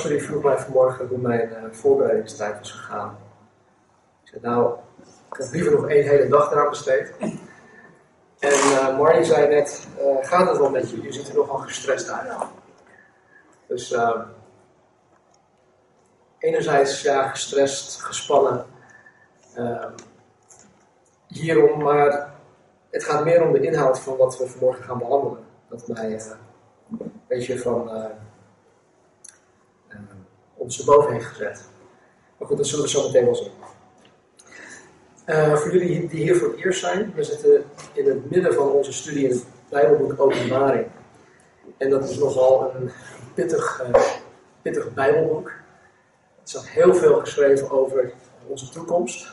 Jasper die vroeg mij vanmorgen hoe mijn uh, voorbereidingstijd was gegaan. Ik zei, nou, ik heb liever nog één hele dag eraan besteed. En uh, zei net, uh, gaat het wel met je? Je ziet er nogal gestrest uit. Dus enerzijds ja, gestrest, gespannen. Hierom, maar het gaat meer om de inhoud van wat we vanmorgen gaan behandelen. Dat mij een beetje van ons erboven heeft gezet. Maar goed, dat zullen we zo meteen wel zien. Uh, voor jullie die hier voor het eerst zijn, we zitten in het midden van onze studie in het Bijbelboek Openbaring. En dat is nogal een pittig, uh, pittig Bijbelboek. Er staat heel veel geschreven over onze toekomst,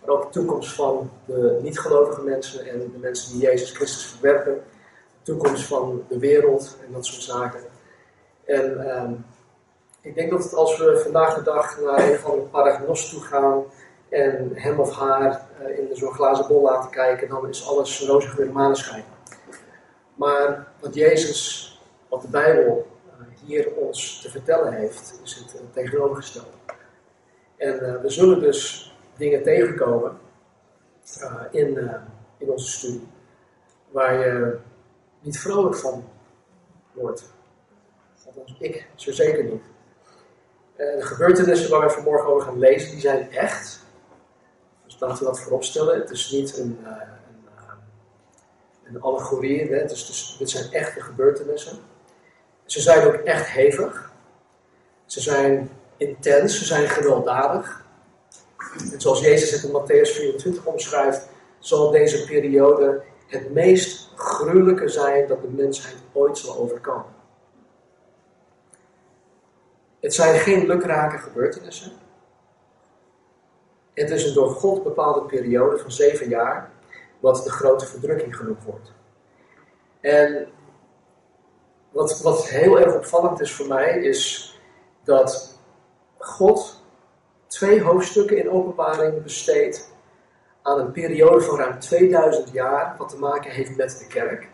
maar ook de toekomst van de niet-gelovige mensen en de mensen die Jezus Christus verwerpen, de toekomst van de wereld en dat soort zaken. En uh, ik denk dat als we vandaag de dag naar een van de paragnos toe gaan en hem of haar uh, in zo'n glazen bol laten kijken, dan is alles roze geur maneschijn. Maar wat Jezus, wat de Bijbel uh, hier ons te vertellen heeft, is het uh, tegenovergestelde. En we zullen dus dingen tegenkomen in, in onze studie waar je niet vrolijk van wordt. Althans, ik zo zeker niet. De gebeurtenissen waar we vanmorgen over gaan lezen, die zijn echt. Dus laten we dat vooropstellen. Het is niet een, uh, een, uh, een allegorie. Hè? Dus, dit zijn echte gebeurtenissen. Ze zijn ook echt hevig. Ze zijn intens. Ze zijn gewelddadig. En zoals Jezus het in Matthäus 24 omschrijft, zal deze periode het meest gruwelijke zijn dat de mensheid ooit zal overkomen. Het zijn geen lukrake gebeurtenissen. Het is een door God bepaalde periode van zeven jaar, wat de grote verdrukking genoemd wordt. En wat, wat heel erg opvallend is voor mij, is dat God twee hoofdstukken in openbaring besteedt aan een periode van ruim 2000 jaar, wat te maken heeft met de kerk.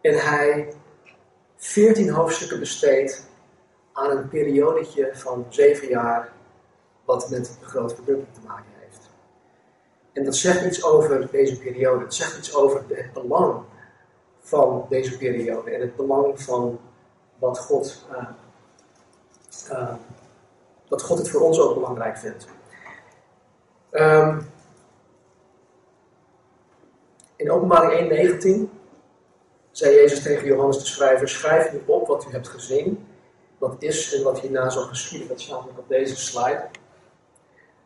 En hij 14 hoofdstukken besteedt aan een periodetje van zeven jaar wat met de grote verdrukking te maken heeft. En dat zegt iets over deze periode. Het zegt iets over het belang van deze periode en het belang van wat God, uh, uh, dat God het voor ons ook belangrijk vindt. Um, in openbaring 1.19 zei Jezus tegen Johannes de schrijver, schrijf nu op wat u hebt gezien, wat is en wat hierna zal geschieden. Dat staat ook op deze slide.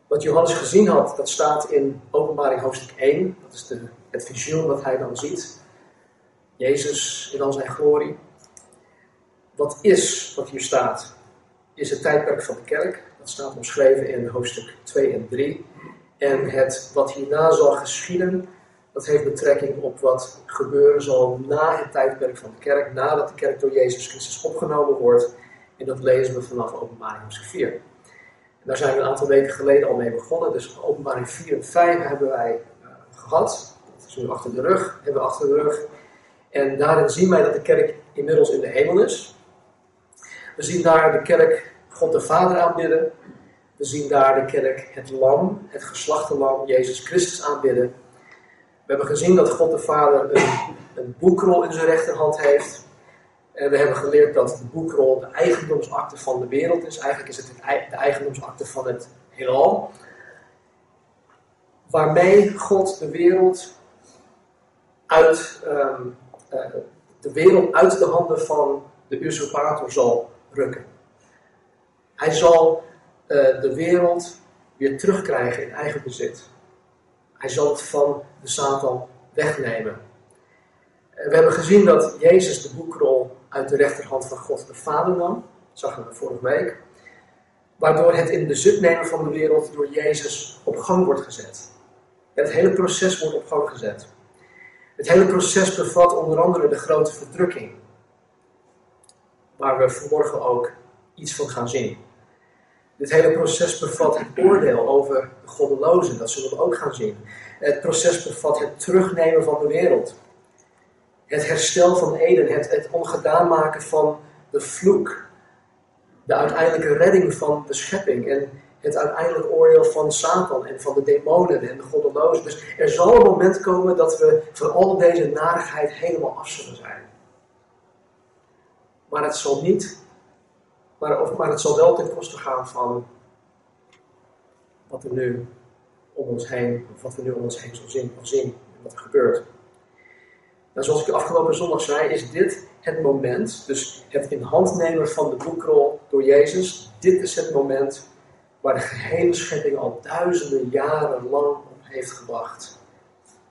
Wat Johannes gezien had, dat staat in Openbaring hoofdstuk 1. Dat is de, het visioen wat hij dan ziet. Jezus in al zijn glorie. Wat is, wat hier staat, is het tijdperk van de kerk. Dat staat omschreven in hoofdstuk 2 en 3. En het wat hierna zal geschieden, dat heeft betrekking op wat gebeuren zal na het tijdperk van de kerk, nadat de kerk door Jezus Christus opgenomen wordt. En dat lezen we vanaf openbaring hoofdstuk 4 daar zijn we een aantal weken geleden al mee begonnen. Dus openbaring 4 en 5 hebben wij uh, gehad. Dat is nu achter de rug, hebben we achter de rug. En daarin zien wij dat de kerk inmiddels in de hemel is. We zien daar de kerk God de Vader aanbidden. We zien daar de kerk het lam, het geslachte lam, Jezus Christus aanbidden. We hebben gezien dat God de Vader een, een boekrol in zijn rechterhand heeft. En we hebben geleerd dat de boekrol de eigendomsakte van de wereld is. Eigenlijk is het de eigendomsakte van het heelal. Waarmee God de wereld uit, ehm, eh, de wereld uit de handen van de usurpator zal rukken. Hij zal uh, de wereld weer terugkrijgen in eigen bezit. Hij zal het van de Satan wegnemen. Eh, we hebben gezien dat Jezus de boekrol uit de rechterhand van God de Vader nam. Zagen we vorige week. Waardoor het in bezit nemen van de wereld door Jezus op gang wordt gezet. het hele proces wordt op gang gezet. Het hele proces bevat onder andere de grote verdrukking. Waar we vanmorgen ook iets van gaan zien. Dit hele proces bevat het oordeel over de goddelozen. Dat zullen we ook gaan zien. Het proces bevat het terugnemen van de wereld. Het herstel van Eden, het, het ongedaan maken van de vloek. de uiteindelijke redding van de schepping en het uiteindelijk oordeel van Satan en van de demonen en de goddelozen. Dus er zal een moment komen dat we van al deze narigheid helemaal af zullen zijn. Maar het zal niet, maar, of, maar het zal wel ten koste gaan van wat er nu om ons heen, of wat we nu om ons heen zullen zien, zien wat er gebeurt. Nou, zoals ik afgelopen zondag zei, is dit het moment, dus het in hand nemen van de boekrol door Jezus, dit is het moment waar de gehele schepping al duizenden jaren lang op heeft gewacht.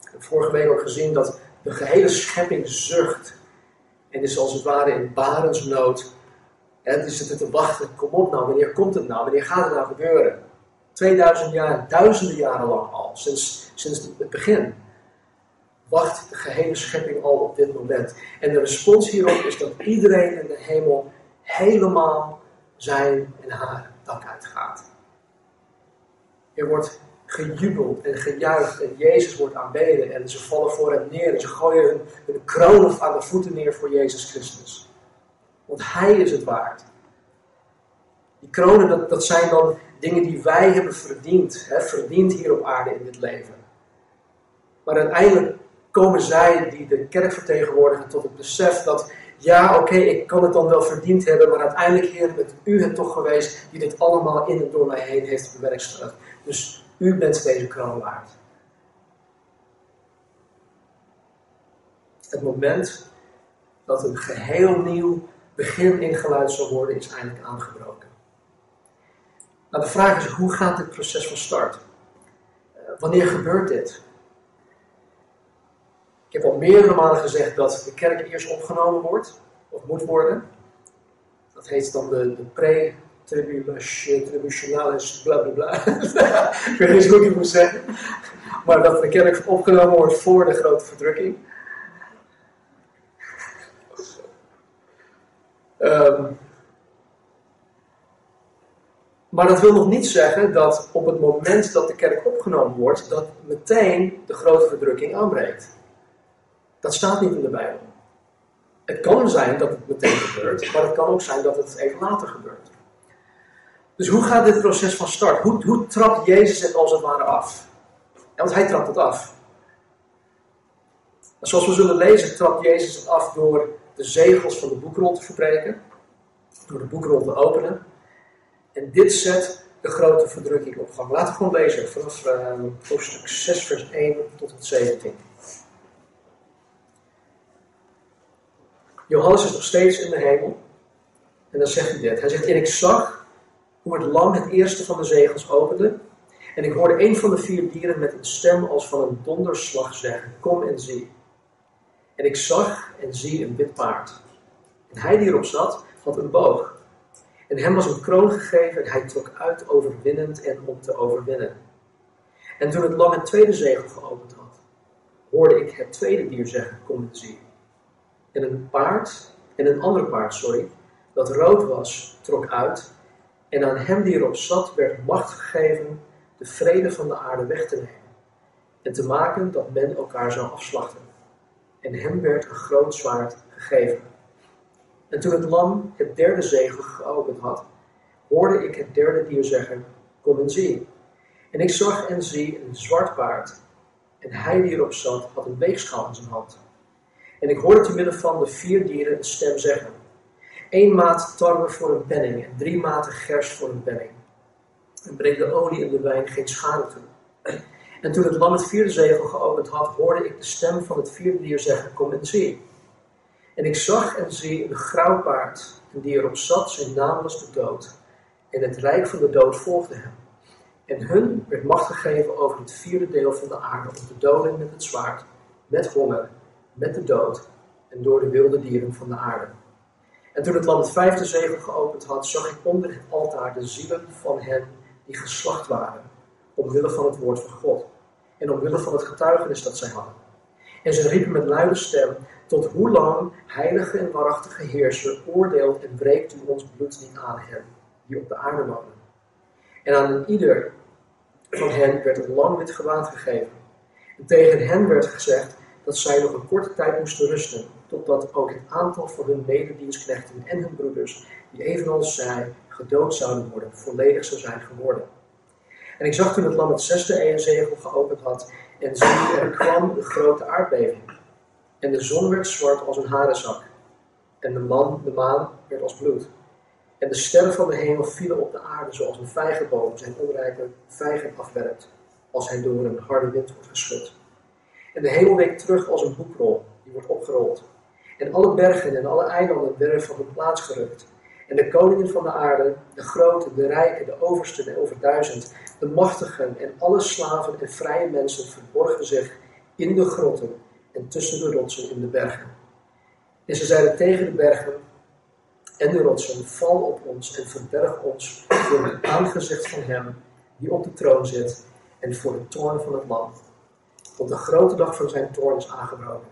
Ik heb vorige week ook gezien dat de gehele schepping zucht en is als het ware in barensnood. En die zitten te wachten, kom op nou, wanneer komt het nou, wanneer gaat het nou gebeuren? 2000 jaar, duizenden jaren lang al, sinds, sinds het begin wacht de gehele schepping al op dit moment. En de respons hierop is dat iedereen in de hemel helemaal zijn en haar dak uitgaat. Er wordt gejubeld en gejuicht en Jezus wordt aanbeden en ze vallen voor hem neer en ze gooien hun, hun kroon aan de voeten neer voor Jezus Christus. Want Hij is het waard. Die kronen, dat, dat zijn dan dingen die wij hebben verdiend, hè, verdiend hier op aarde in dit leven. Maar uiteindelijk komen zij die de kerk vertegenwoordigen tot het besef dat, ja oké, ik kan het dan wel verdiend hebben, maar uiteindelijk Heer, bent u het toch geweest die dit allemaal in en door mij heen heeft bewerkstelligd. Dus u bent deze kroon waard. Het moment dat een geheel nieuw begin ingeluid zal worden, is eindelijk aangebroken. Nou, de vraag is, hoe gaat dit proces van start? Uh, wanneer gebeurt dit? Ik heb al meerdere malen gezegd dat de kerk eerst opgenomen wordt, of moet worden. Dat heet dan de, de pre-tribulationalis, bla bla bla. ik weet niet hoe ik het moet zeggen. Maar dat de kerk opgenomen wordt voor de grote verdrukking. Um, maar dat wil nog niet zeggen dat op het moment dat de kerk opgenomen wordt, dat meteen de grote verdrukking aanbreekt. Dat staat niet in de Bijbel. Het kan zijn dat het meteen gebeurt, maar het kan ook zijn dat het even later gebeurt. Dus hoe gaat dit proces van start? Hoe, hoe trapt Jezus het als het ware af? want hij trapt het af. En zoals we zullen lezen, trapt Jezus het af door de zegels van de boekrol te verbreken, door de boekrol te openen. En dit zet de grote verdrukking op gang. Laten we gewoon lezen vanaf uh, hoofdstuk 6, vers 1 tot en 17. Johannes is nog steeds in de hemel. En dan zegt hij dit. Hij zegt, en ik zag hoe het lam het eerste van de zegels opende. En ik hoorde een van de vier dieren met een stem als van een donderslag zeggen, kom en zie. En ik zag en zie een wit paard. En hij die erop zat, had een boog. En hem was een kroon gegeven en hij trok uit overwinnend en om te overwinnen. En toen het lam het tweede zegel geopend had, hoorde ik het tweede dier zeggen, kom en zie en een paard, en een ander paard, sorry, dat rood was, trok uit, en aan hem die erop zat werd macht gegeven de vrede van de aarde weg te nemen, en te maken dat men elkaar zou afslachten. En hem werd een groot zwaard gegeven. En toen het lam het derde zegel geopend had, hoorde ik het derde dier zeggen, kom en zie. En ik zag en zie een zwart paard, en hij die erop zat had een weegschaal in zijn hand en ik hoorde te midden van de vier dieren een stem zeggen: Eén maat tarwe voor een penning en drie maten gerst voor een penning. En breng de olie en de wijn geen schade toe. En toen het lam het vierde zegel geopend had, hoorde ik de stem van het vierde dier zeggen: Kom en zie. En ik zag en zie een grauw paard, en die erop zat, zijn naam was de dood. En het rijk van de dood volgde hem. En hun werd macht gegeven over het vierde deel van de aarde om te doden met het zwaard, met honger met de dood en door de wilde dieren van de aarde. En toen het land het vijfde zegel geopend had, zag ik onder het altaar de zielen van hen die geslacht waren, omwille van het woord van God en omwille van het getuigenis dat zij hadden. En ze riepen met luide stem, tot hoe lang, heilige en waarachtige heerser, oordeelt en breekt u ons bloed niet aan hen, die op de aarde wonen. En aan ieder van hen werd een lang wit gewaad gegeven. En tegen hen werd gezegd, dat zij nog een korte tijd moesten rusten, totdat ook het aantal van hun mededienstknechten en hun broeders, die evenals zij gedood zouden worden, volledig zou zijn geworden. En ik zag toen het lam het zesde zegel geopend had, en zie, er kwam de grote aardbeving. En de zon werd zwart als een harenzak, en de, man, de maan werd als bloed. En de sterren van de hemel vielen op de aarde zoals een vijgenboom zijn onrijpe vijgen afwerpt, als hij door een harde wind wordt geschud. En de hemel week terug als een boekrol, die wordt opgerold. En alle bergen en alle eilanden werden van hun plaats gerukt. En de koningen van de aarde, de grote, de rijken, de oversten en over duizend, de machtigen en alle slaven en vrije mensen verborgen zich in de grotten en tussen de rotsen in de bergen. En ze zeiden tegen de bergen en de rotsen, val op ons en verberg ons voor het aangezicht van hem die op de troon zit en voor de toorn van het land. Want de grote dag van zijn toorn is aangebroken.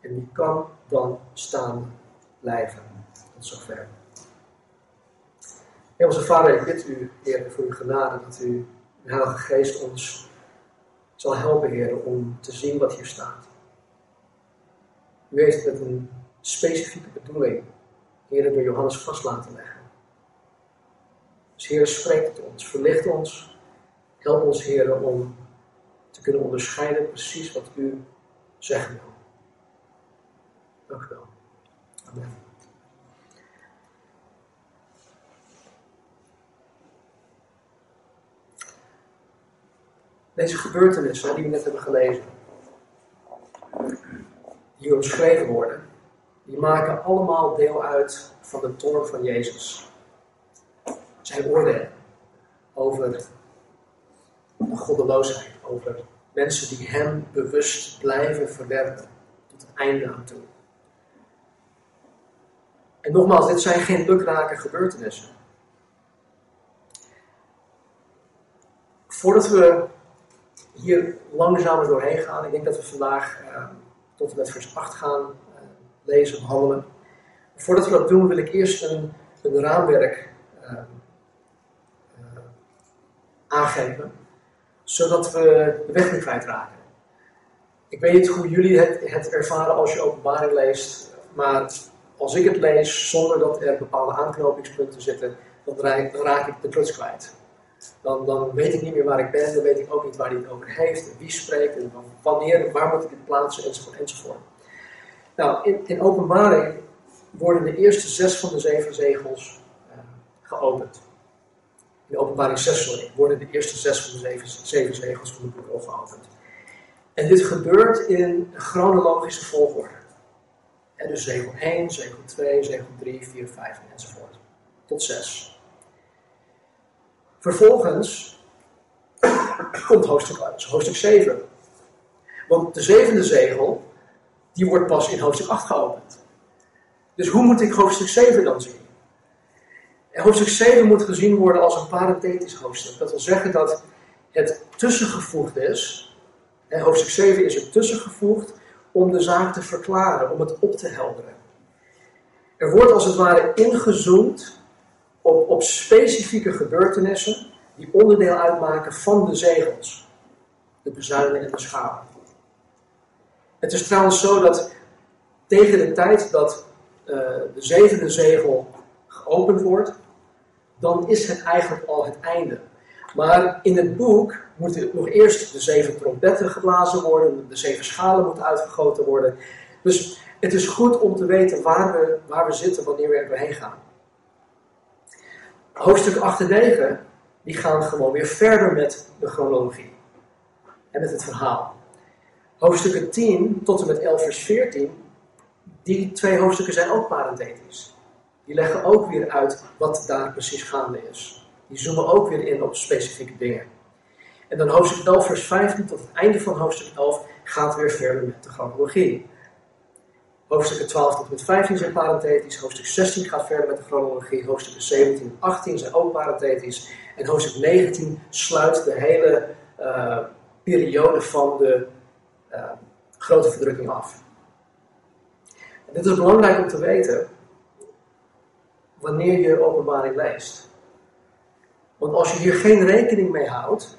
En die kan dan staan blijven. Tot zover. Onze Vader, ik bid u, Heer, voor uw genade, dat u, de Heilige Geest, ons zal helpen, Heer, om te zien wat hier staat. U heeft met een specifieke bedoeling, Heer, door Johannes vast laten leggen. Dus Heer, spreek ons, verlicht ons, help ons, Heer, om te kunnen onderscheiden precies wat u zeggen wil. Dank u wel. Amen. Deze gebeurtenissen die we net hebben gelezen, die omschreven worden, die maken allemaal deel uit van de toorn van Jezus. Zijn oordeel over de goddeloosheid, over mensen die Hem bewust blijven verwerpen tot het einde aan toe. En nogmaals, dit zijn geen lukrake gebeurtenissen. Voordat we hier langzamer doorheen gaan, ik denk dat we vandaag uh, tot en met vers 8 gaan uh, lezen, handelen. Voordat we dat doen, wil ik eerst een, een raamwerk uh, aangeven, zodat we de weg niet kwijtraken. Ik weet niet hoe jullie het, het ervaren als je openbaring leest, maar als ik het lees zonder dat er bepaalde aanknopingspunten zitten, dan raak, ik de kluts kwijt. Dan, dan, weet ik niet meer waar ik ben, dan weet ik ook niet waar hij het over heeft, wie spreekt, en wanneer, waar moet ik het plaatsen, enzovoort, enzovoort. Nou, in, in openbaring worden de eerste zes van de zeven zegels uh, geopend. In openbaring 6, sorry, worden de eerste zes van de zeven, zeven zegels van de boek. En dit gebeurt in chronologische volgorde. En dus zegel 1, zegel 2, zegel 3, 4, 5 enzovoort. Tot 6. Vervolgens komt hoofdstuk, hoofdstuk 7. Want de zevende zegel, die wordt pas in hoofdstuk 8 geopend. Dus hoe moet ik hoofdstuk 7 dan zien? En hoofdstuk 7 moet gezien worden als een parenthetisch hoofdstuk. Dat wil zeggen dat het tussengevoegd is. En hoofdstuk 7 is er tussengevoegd om de zaak te verklaren, om het op te helderen. Er wordt als het ware ingezoomd op, op specifieke gebeurtenissen die onderdeel uitmaken van de zegels, de bezuinen en de schalen. Het is trouwens zo dat tegen de tijd dat uh, de zevende zegel geopend wordt, dan is het eigenlijk al het einde. Maar in het boek moeten nog eerst de zeven trompetten geblazen worden, de zeven schalen moeten uitgegoten worden. Dus het is goed om te weten waar we, waar we zitten wanneer we er doorheen gaan. Hoofdstuk 8 en 9, die gaan gewoon weer verder met de chronologie en met het verhaal. Hoofdstukken 10 tot en met 11 vers 14, die twee hoofdstukken zijn ook parenthetisch. Die leggen ook weer uit wat daar precies gaande is. Die zoomen ook weer in op specifieke dingen. En dan hoofdstuk 11, vers 15 tot het einde van hoofdstuk 11 gaat weer verder met de chronologie. Hoofdstukken 12 tot en met 15 zijn parenthetisch. Hoofdstuk 16 gaat verder met de chronologie. Hoofdstukken 17 en 18 zijn ook parenthetisch. En hoofdstuk 19 sluit de hele uh, periode van de uh, grote verdrukking af. Dit is belangrijk om te weten wanneer je openbaring leest. Want als je hier geen rekening mee houdt,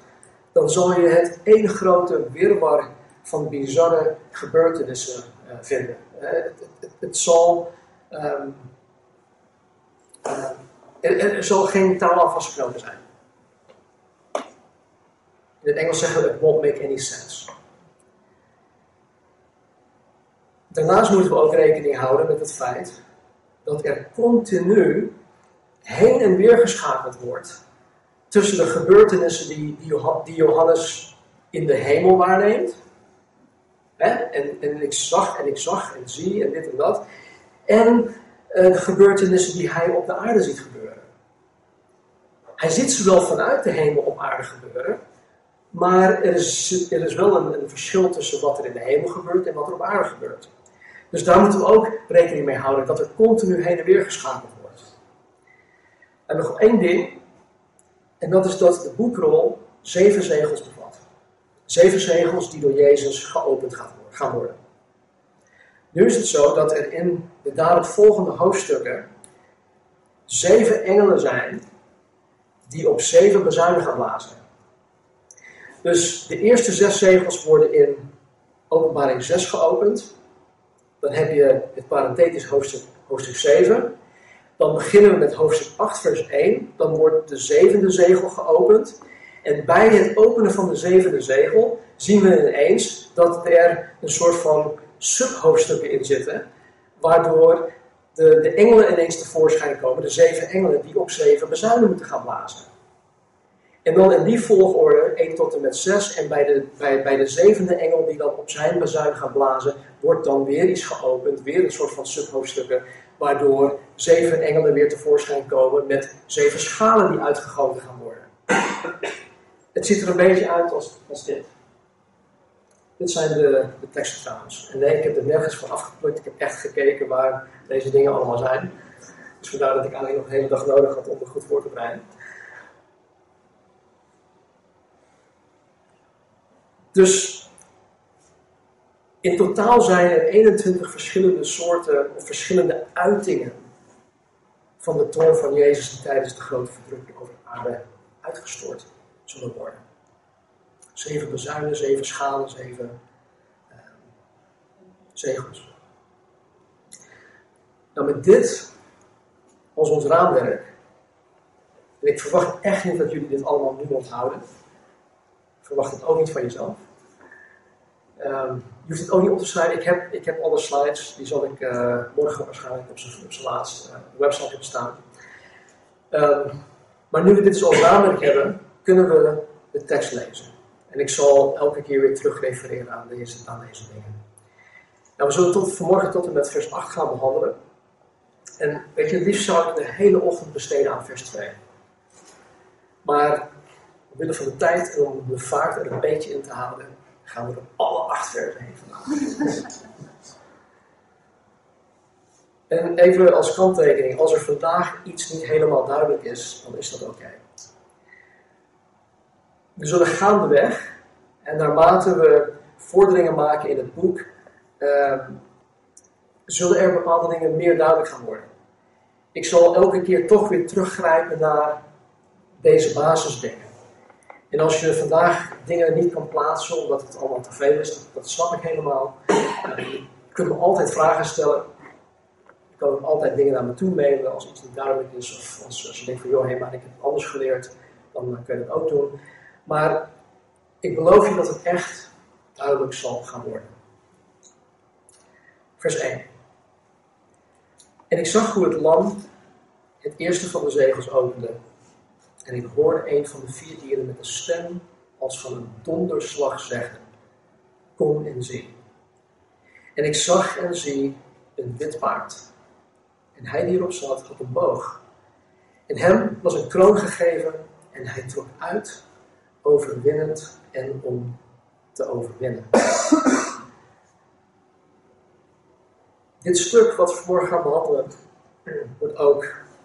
dan zal je het één grote wirwar van bizarre gebeurtenissen uh, vinden. Uh, het, zal um, Uh, er, zal geen taal vastgenomen zijn. In het Engels zeggen we, it won't make any sense. Daarnaast moeten we ook rekening houden met het feit dat er continu heen en weer geschakeld wordt tussen de gebeurtenissen die, die Johannes in de hemel waarneemt. Hè? En, en ik zag en ik zag en zie en dit en dat. En de gebeurtenissen die hij op de aarde ziet gebeuren. Hij ziet ze wel vanuit de hemel op aarde gebeuren. Maar er is, er is wel een, een verschil tussen wat er in de hemel gebeurt en wat er op aarde gebeurt. Dus daar moeten we ook rekening mee houden, dat er continu heen en weer geschakeld wordt. En nog één ding, en dat is dat de boekrol zeven zegels bevat. Zeven zegels die door Jezus geopend gaan worden. Nu is het zo dat er in de daarop volgende hoofdstukken zeven engelen zijn die op zeven bezuinigen gaan blazen. Dus de eerste zes zegels worden in openbaring 6 geopend. Dan heb je het parenthetisch hoofdstuk, hoofdstuk 7. Dan beginnen we met hoofdstuk 8, vers 1. Dan wordt de zevende zegel geopend. En bij het openen van de zevende zegel zien we ineens dat er een soort van subhoofdstukken in zitten. Waardoor de, de engelen ineens tevoorschijn komen. De zeven engelen die op zeven bezuinen moeten gaan blazen. En dan in die volgorde 1 tot en met 6. En bij de, bij, de zevende engel die dan op zijn bezuin gaat blazen, wordt dan weer iets geopend. Weer een soort van subhoofdstukken. Waardoor zeven engelen weer tevoorschijn komen met zeven schalen die uitgegoten gaan worden. Het ziet er een beetje uit als, als dit. Dit zijn de, de teksten trouwens. En nee, ik heb er nergens van afgeplukt. Ik heb echt gekeken waar deze dingen allemaal zijn. Dus vandaar dat ik eigenlijk nog een hele dag nodig had om er goed voor te bereiden. Dus in totaal zijn er 21 verschillende soorten of verschillende uitingen van de toorn van Jezus die tijdens de grote verdrukking over de aarde uitgestort zullen worden. Zeven bezuinen, zeven schalen, zeven uh, zegels. Nou, met dit als ons raamwerk, en ik verwacht echt niet dat jullie dit allemaal nu onthouden verwacht het ook niet van jezelf. Um, je hoeft het ook niet op te schrijven. Ik heb, ik heb alle slides, die zal ik uh, morgen waarschijnlijk op zijn, laatste uh, website hebben staan. Um, maar nu we dit zo als raamwerk hebben, kunnen we de tekst lezen. En ik zal elke keer weer terug refereren aan deze, aan deze dingen. Nou, we zullen tot, vanmorgen tot en met vers 8 gaan behandelen. En weet je, liefst zou ik de hele ochtend besteden aan vers 2. Maar omwille van de tijd en om de vaart er een beetje in te houden, gaan we er alle acht versen heen vandaag. En even als kanttekening, als er vandaag iets niet helemaal duidelijk is, dan is dat oké. We zullen gaandeweg, en naarmate we vorderingen maken in het boek, uh, zullen er bepaalde dingen meer duidelijk gaan worden. Ik zal elke keer toch weer teruggrijpen naar deze basisdingen. En als je vandaag dingen niet kan plaatsen omdat het allemaal te veel is, dat, snap ik helemaal. Uh, je kunt me altijd vragen stellen. Je kan ook altijd dingen naar me toe mailen als iets niet duidelijk is. Of als, als je denkt van, joh, hey, maar ik heb anders geleerd, dan kun je dat ook doen. Maar ik beloof je dat het echt duidelijk zal gaan worden. Vers 1. En ik zag hoe het lam het eerste van de zegels opende en ik hoorde een van de vier dieren met een stem als van een donderslag zeggen: Kom en zie. En ik zag en zie een wit paard. En hij die erop zat had een boog. En hem was een kroon gegeven en hij trok uit, overwinnend en om te overwinnen. Dit stuk wat we vanmorgen gaan behandelen, wordt ook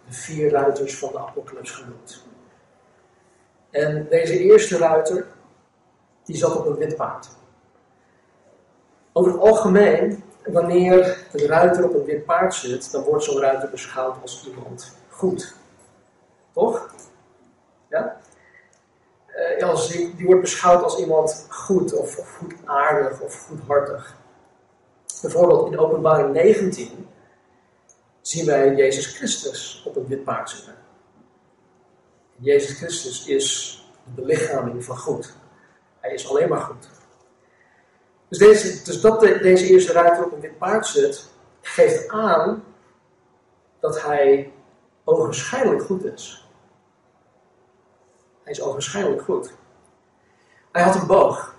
de vier ruiters van de apocalyps genoemd. En deze eerste ruiter, die zat op een wit paard. Over het algemeen, wanneer een ruiter op een wit paard zit, dan wordt zo'n ruiter beschouwd als iemand goed. Toch? Ja? Uh, als die, die, wordt beschouwd als iemand goed, of, of goedaardig, of goedhartig. Bijvoorbeeld in openbaring 19 zien wij Jezus Christus op een wit paard zitten. Jezus Christus is de belichaming van goed. Hij is alleen maar goed. Dus, deze, dus dat deze eerste ruiter op een wit paard zit, geeft aan dat hij ogenschijnlijk goed is. Hij is ogenschijnlijk goed. Hij had een boog.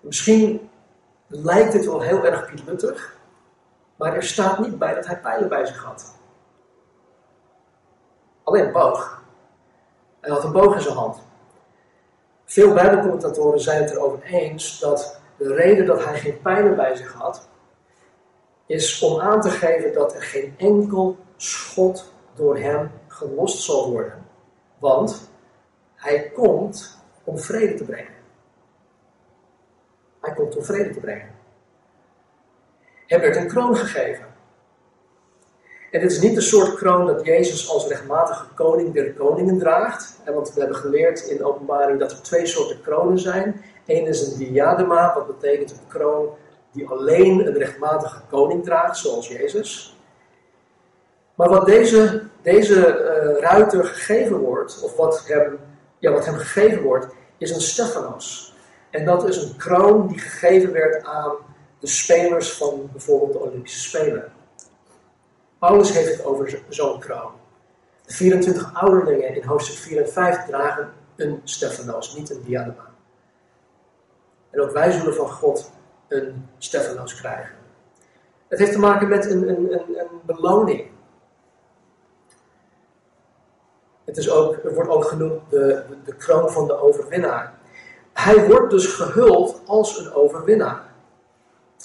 Misschien lijkt het wel heel erg pietluttig, maar er staat niet bij dat hij pijlen bij zich had. Alleen een boog. Hij had een boog in zijn hand. Veel Bijbelcommentatoren zijn het erover eens dat de reden dat hij geen pijlen bij zich had, is om aan te geven dat er geen enkel schot door hem gelost zal worden. Want hij komt om vrede te brengen. Hij komt om vrede te brengen. Hem werd een kroon gegeven. En dit is niet de soort kroon dat Jezus als rechtmatige koning der koningen draagt. Want we hebben geleerd in de openbaring dat er twee soorten kronen zijn. Eén is een diadema, wat betekent een kroon die alleen een rechtmatige koning draagt, zoals Jezus. Maar wat deze, deze uh, ruiter gegeven wordt, of wat hem, ja, wat hem gegeven wordt, is een Stephanos. En dat is een kroon die gegeven werd aan de spelers van bijvoorbeeld de Olympische Spelen. Paulus heeft het over zo'n kroon. De 24 ouderlingen in hoofdstuk 4 en 5 dragen een Stephanos, niet een diadema. En ook wij zullen van God een Stephanos krijgen. Het heeft te maken met een, een, een, een beloning. Het, is ook, het wordt ook genoemd de, de, de kroon van de overwinnaar. Hij wordt dus gehuld als een overwinnaar.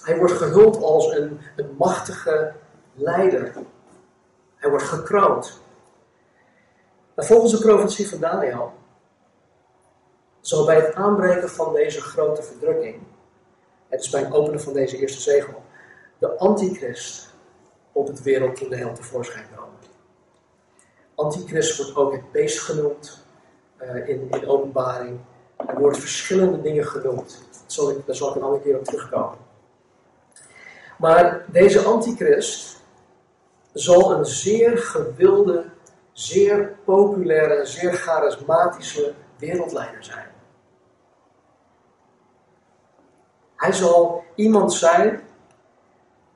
Hij wordt gehuld als een, een machtige leider. Hij wordt gekroond. Maar volgens de profetie van Daniel zal bij het aanbreken van deze grote verdrukking, het is bij het openen van deze eerste zegel, de antichrist op het wereldtoneel tevoorschijn komen. Antichrist wordt ook het beest genoemd uh, in, in openbaring. Er worden verschillende dingen genoemd. zal ik, daar zal ik een keer op terugkomen. Maar deze antichrist zal een zeer gewilde, zeer populaire, zeer charismatische wereldleider zijn. Hij zal iemand zijn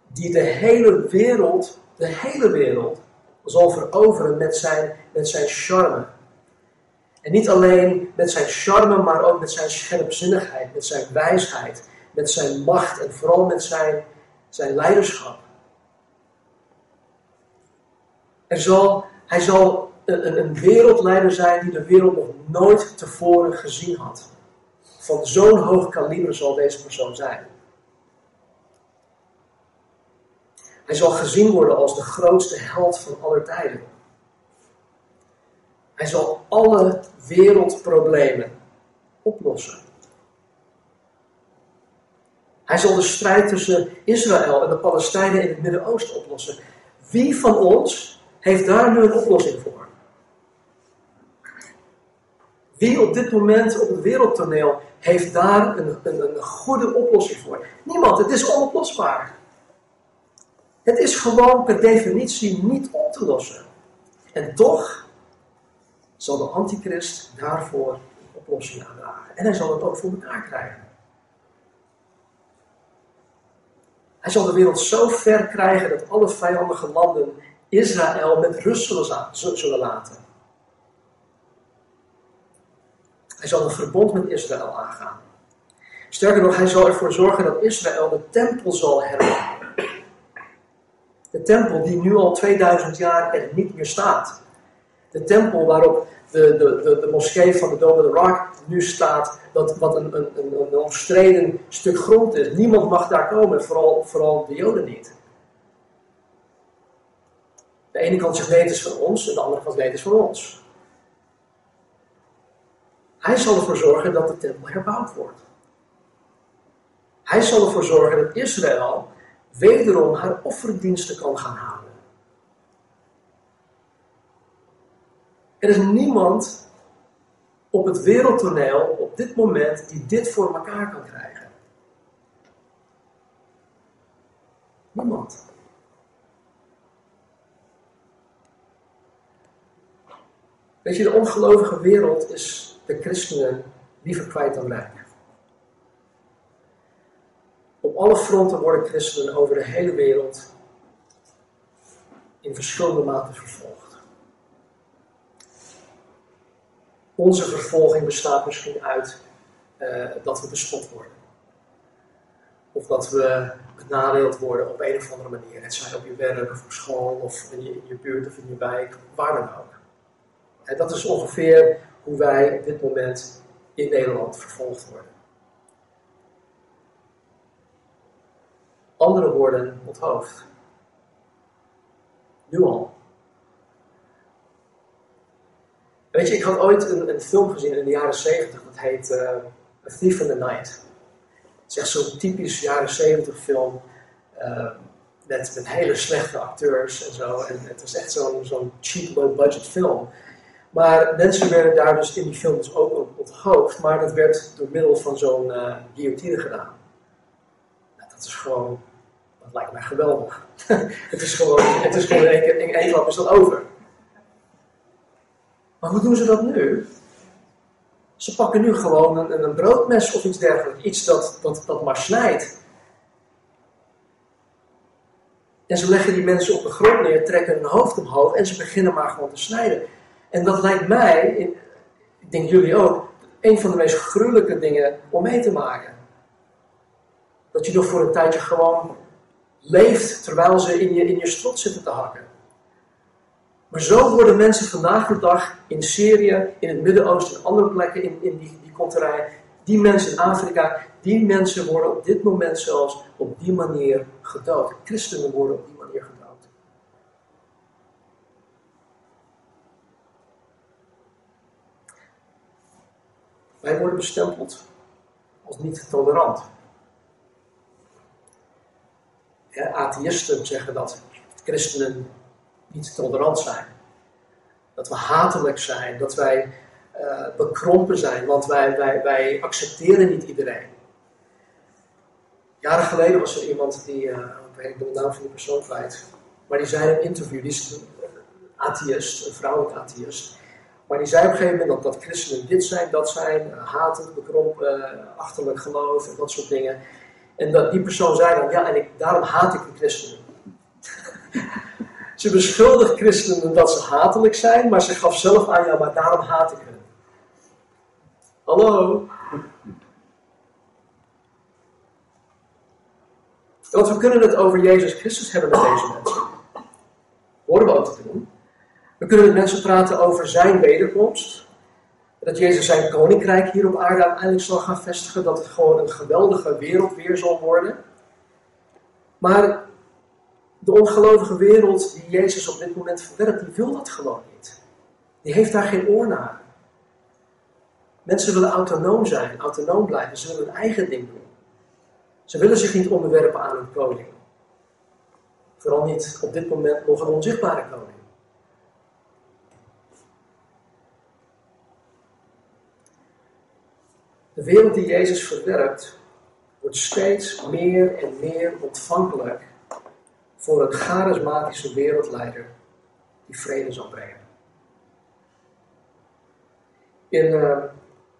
die de hele wereld, de hele wereld, zal veroveren met zijn, met zijn charme. En niet alleen met zijn charme, maar ook met zijn scherpzinnigheid, met zijn wijsheid, met zijn macht en vooral met zijn, zijn leiderschap. Er zal, hij zal een, een wereldleider zijn die de wereld nog nooit tevoren gezien had. Van zo'n hoog kaliber zal deze persoon zijn. Hij zal gezien worden als de grootste held van aller tijden. Hij zal alle wereldproblemen oplossen. Hij zal de strijd tussen Israël en de Palestijnen in het Midden-Oosten oplossen. Wie van ons heeft daar nu een oplossing voor? Wie op dit moment op het wereldtoneel heeft daar een, een, een goede oplossing voor? Niemand, het is onoplosbaar. Het is gewoon per definitie niet op te lossen. En toch zal de antichrist daarvoor een oplossing aandragen. En hij zal het ook voor elkaar krijgen. Hij zal de wereld zo ver krijgen dat alle vijandige landen Israël met rust zullen laten. Hij zal een verbond met Israël aangaan. Sterker nog, hij zal ervoor zorgen dat Israël de tempel zal hebben. De tempel die nu al 2000 jaar er niet meer staat. De tempel waarop de, de, de, de moskee van de Dome the Rock nu staat, dat, wat een, een, een, een omstreden stuk grond is. Niemand mag daar komen, vooral, vooral de Joden niet. De ene kant zegt nee, het is van ons, en de andere kant nee, het is van ons. Hij zal ervoor zorgen dat de tempel herbouwd wordt. Hij zal ervoor zorgen dat Israël wederom haar offerdiensten kan gaan houden. Er is niemand op het wereldtoneel op dit moment die dit voor elkaar kan krijgen. Niemand. Weet je, de ongelovige wereld is de christenen liever kwijt dan rijk. Op alle fronten worden christenen over de hele wereld in verschillende mate vervolgd. Onze vervolging bestaat misschien uit uh, dat we bespot worden. Of dat we benadeeld worden op een of andere manier. Het zij op je werk of op school of in je, in je buurt of in je wijk, waar dan ook. En dat is ongeveer hoe wij op dit moment in Nederland vervolgd worden. Anderen worden onthoofd. Nu al. Weet je, ik had ooit een, een film gezien in de jaren 70, dat heet uh, A Thief in the Night. Het is echt zo'n typisch jaren 70 film. Uh, met, met hele slechte acteurs en zo. En het was echt zo'n zo'n cheap, low budget film. Maar mensen werden daar dus in die film dus ook onthoofd. Maar dat werd door middel van zo'n uh, guillotine gedaan. Nou, dat is gewoon, dat lijkt mij geweldig. het is gewoon, het is gewoon in één klap is dat over. Maar hoe doen ze dat nu? Ze pakken nu gewoon een, een broodmes of iets dergelijks. Iets dat, dat, dat maar snijdt. En ze leggen die mensen op de grond neer, trekken hun hoofd omhoog en ze beginnen maar gewoon te snijden. En dat lijkt mij, ik denk jullie ook, een van de meest gruwelijke dingen om mee te maken. Dat je nog voor een tijdje gewoon leeft terwijl ze in je, in je strot zitten te hakken. Maar zo worden mensen vandaag de dag in Syrië, in het Midden-Oosten en andere plekken in, in die, die konterij, die mensen in Afrika, die mensen worden op dit moment zelfs op die manier gedood. Christenen worden op die manier gedood. Wij worden bestempeld als niet tolerant. Ja, atheïsten zeggen dat christenen niet tolerant zijn. Dat we hatelijk zijn, dat wij uh, bekrompen zijn, want wij, wij, wij accepteren niet iedereen. Jaren geleden was er iemand die, uh, ik ben de naam van die persoon kwijt, maar die zei in een interview, die is een atheïst, een vrouwelijk atheïst. Maar die zei op een gegeven moment dat, dat christenen dit zijn, dat zijn, uh, hatend, bekrompen, uh, achterlijk geloof en dat soort dingen. En dat die persoon zei dan, ja, en ik, daarom haat ik de christenen. ze beschuldigt christenen dat ze hatelijk zijn, maar ze gaf zelf aan, ja, maar daarom haat ik hen. Hallo? Want we kunnen het over Jezus Christus hebben met deze mensen. Horen we ook te doen. Kunnen met mensen praten over zijn wederkomst. Dat Jezus zijn koninkrijk hier op aarde uiteindelijk zal gaan vestigen. Dat het gewoon een geweldige wereld weer zal worden. Maar de ongelovige wereld die Jezus op dit moment verwerpt, die wil dat gewoon niet. Die heeft daar geen oor naar. Mensen willen autonoom zijn, autonoom blijven. Ze willen hun eigen ding doen. Ze willen zich niet onderwerpen aan een koning. Vooral niet op dit moment nog een onzichtbare koning. De wereld die Jezus verwerpt, wordt steeds meer en meer ontvankelijk voor een charismatische wereldleider die vrede zal brengen. In, uh,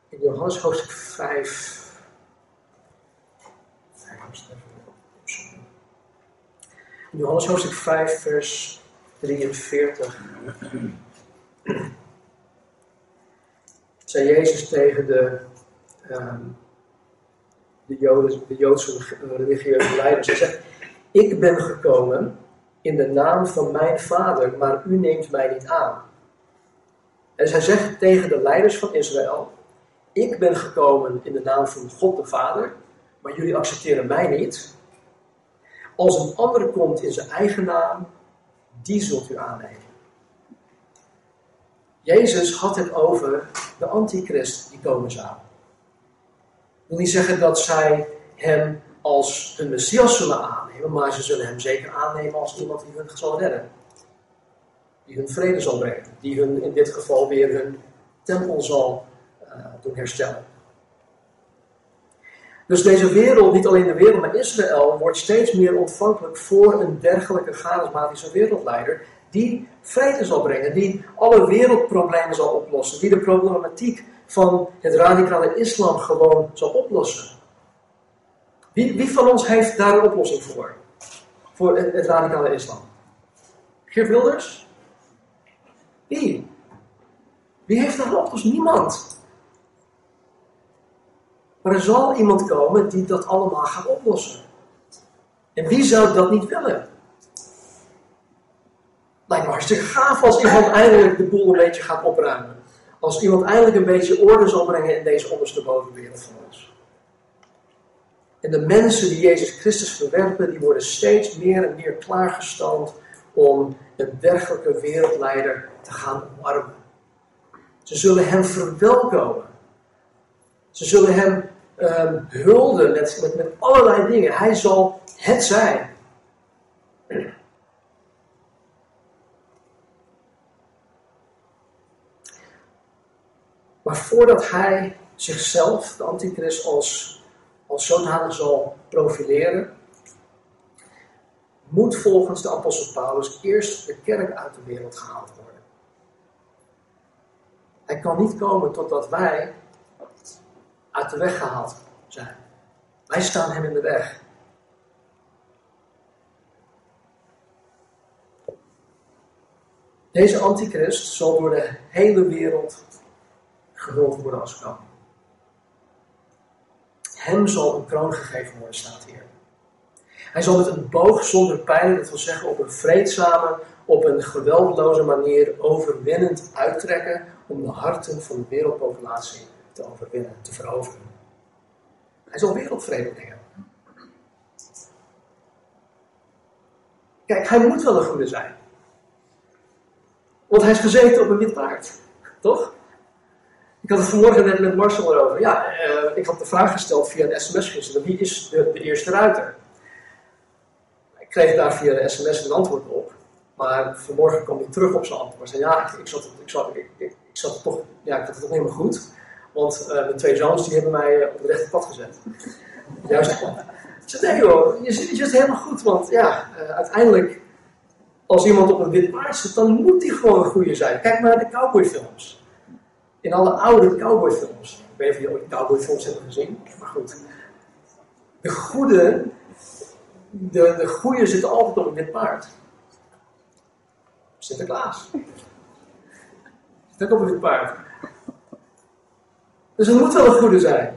in Johannes hoofdstuk 5. In Johannes hoofdstuk 5, vers 43. zei Jezus tegen de um, de, de Joodse religieuze leiders. Hij zegt: Ik ben gekomen in de naam van mijn vader, maar u neemt mij niet aan. En hij zegt tegen de leiders van Israël: Ik ben gekomen in de naam van God de Vader, maar jullie accepteren mij niet. Als een ander komt in zijn eigen naam, die zult u aannemen. Jezus had het over de antichrist die komen zou wil niet zeggen dat zij hem als hun Messias zullen aannemen, maar ze zullen hem zeker aannemen als iemand die hun zal redden. Die hun vrede zal brengen. Die hun in dit geval weer hun tempel zal uh, doen herstellen. Dus deze wereld, niet alleen de wereld, maar Israël, wordt steeds meer ontvankelijk voor een dergelijke charismatische wereldleider die vrede zal brengen, die alle wereldproblemen zal oplossen, die de problematiek van het radicale islam gewoon zal oplossen. Wie, wie van ons heeft daar een oplossing voor? Voor het, radicale islam? Geert Wilders? Wie? Wie heeft daar een oplossing? Niemand. Maar er zal iemand komen die dat allemaal gaat oplossen. En wie zou dat niet willen? Lijkt me hartstikke gaaf als iemand eindelijk de boel een beetje gaat opruimen. Als iemand eindelijk een beetje orde zal brengen in deze onderste bovenwereld van ons. En de mensen die Jezus Christus verwerpen, die worden steeds meer en meer klaargestoomd om een dergelijke wereldleider te gaan omarmen. Ze zullen hem verwelkomen. Ze zullen hem um, hulden met, met allerlei dingen. Hij zal het zijn. Maar voordat hij zichzelf, de antichrist, als, als zal profileren, moet volgens de apostel Paulus eerst de kerk uit de wereld gehaald worden. Hij kan niet komen totdat wij uit de weg gehaald zijn. Wij staan hem in de weg. Deze antichrist zal door de hele wereld gehuld worden als koning. Hem zal een kroon gegeven worden, staat hier. Hij zal met een boog zonder pijlen, dat wil zeggen op een vreedzame, op een geweldloze manier overwinnend uittrekken om de harten van de wereldpopulatie te overwinnen, te veroveren. Hij zal wereldvrede brengen. Kijk, hij moet wel een goede zijn. Want hij is gezeten op een wit paard. Toch? Ik had het vanmorgen net met Marcel erover. Ja, uh, ik had de vraag gesteld via een sms gisteren. Wie is de, de eerste ruiter? Ik kreeg daar via de sms een antwoord op. Maar vanmorgen kwam hij terug op zijn antwoord. Zei, ja, ik, zat, ik, zat, ik, ik, ik zat toch, ja, ik had het toch meer goed. Want uh, mijn twee zoons die hebben mij uh, op het rechte pad gezet. Juist. Ik zei, nee hoor, je zit, zit helemaal goed. Want ja, uiteindelijk, als iemand op een wit paard zit, dan moet die gewoon een goede zijn. Kijk maar naar de cowboyfilms. In alle oude cowboyfilms. Ik weet niet of jullie ooit cowboyfilms hebben gezien, maar goed. De goede, de, de goede zit altijd op wit paard. Sinterklaas. Zit ook op wit paard. Dus het moet wel een goede zijn.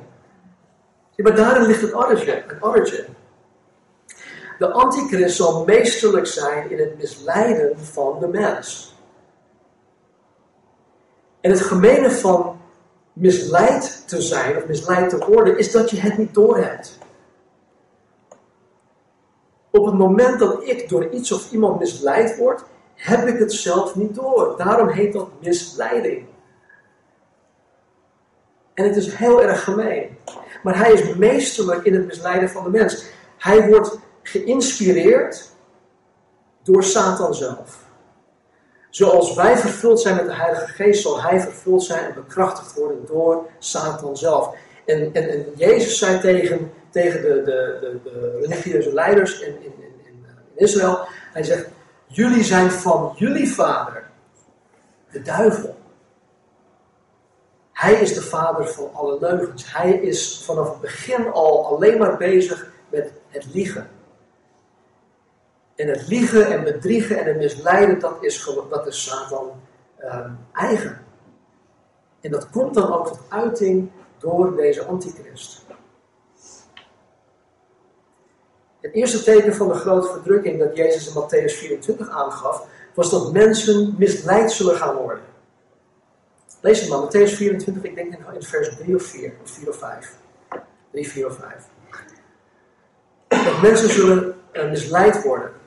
Maar daarin ligt het origin. Het origin. De antichrist zal meesterlijk zijn in het misleiden van de mens. En het gemene van misleid te zijn of misleid te worden, is dat je het niet doorhebt. Op het moment dat ik door iets of iemand misleid word, heb ik het zelf niet door. Daarom heet dat misleiding. En het is heel erg gemeen. Maar hij is meesterlijk in het misleiden van de mens. Hij wordt geïnspireerd door Satan zelf. Zoals wij vervuld zijn met de Heilige Geest, zal hij vervuld zijn en bekrachtigd worden door Satan zelf. En, en, en Jezus zei tegen, tegen de, de, de, de religieuze leiders in, in, in, in Israël, hij zegt, jullie zijn van jullie vader, de duivel. Hij is de vader van alle leugens. Hij is vanaf het begin al alleen maar bezig met het liegen. En het liegen en bedriegen en het misleiden, dat is, dat is Satan um, eigen. En dat komt dan ook tot uiting door deze antichrist. Het eerste teken van de grote verdrukking dat Jezus in Matthäus 24 aangaf, was dat mensen misleid zullen gaan worden. Lees het maar, Matthäus 24, ik denk in vers 3 of 4, of 4 of 5. 3, 4 of 5. Dat mensen zullen uh, misleid worden.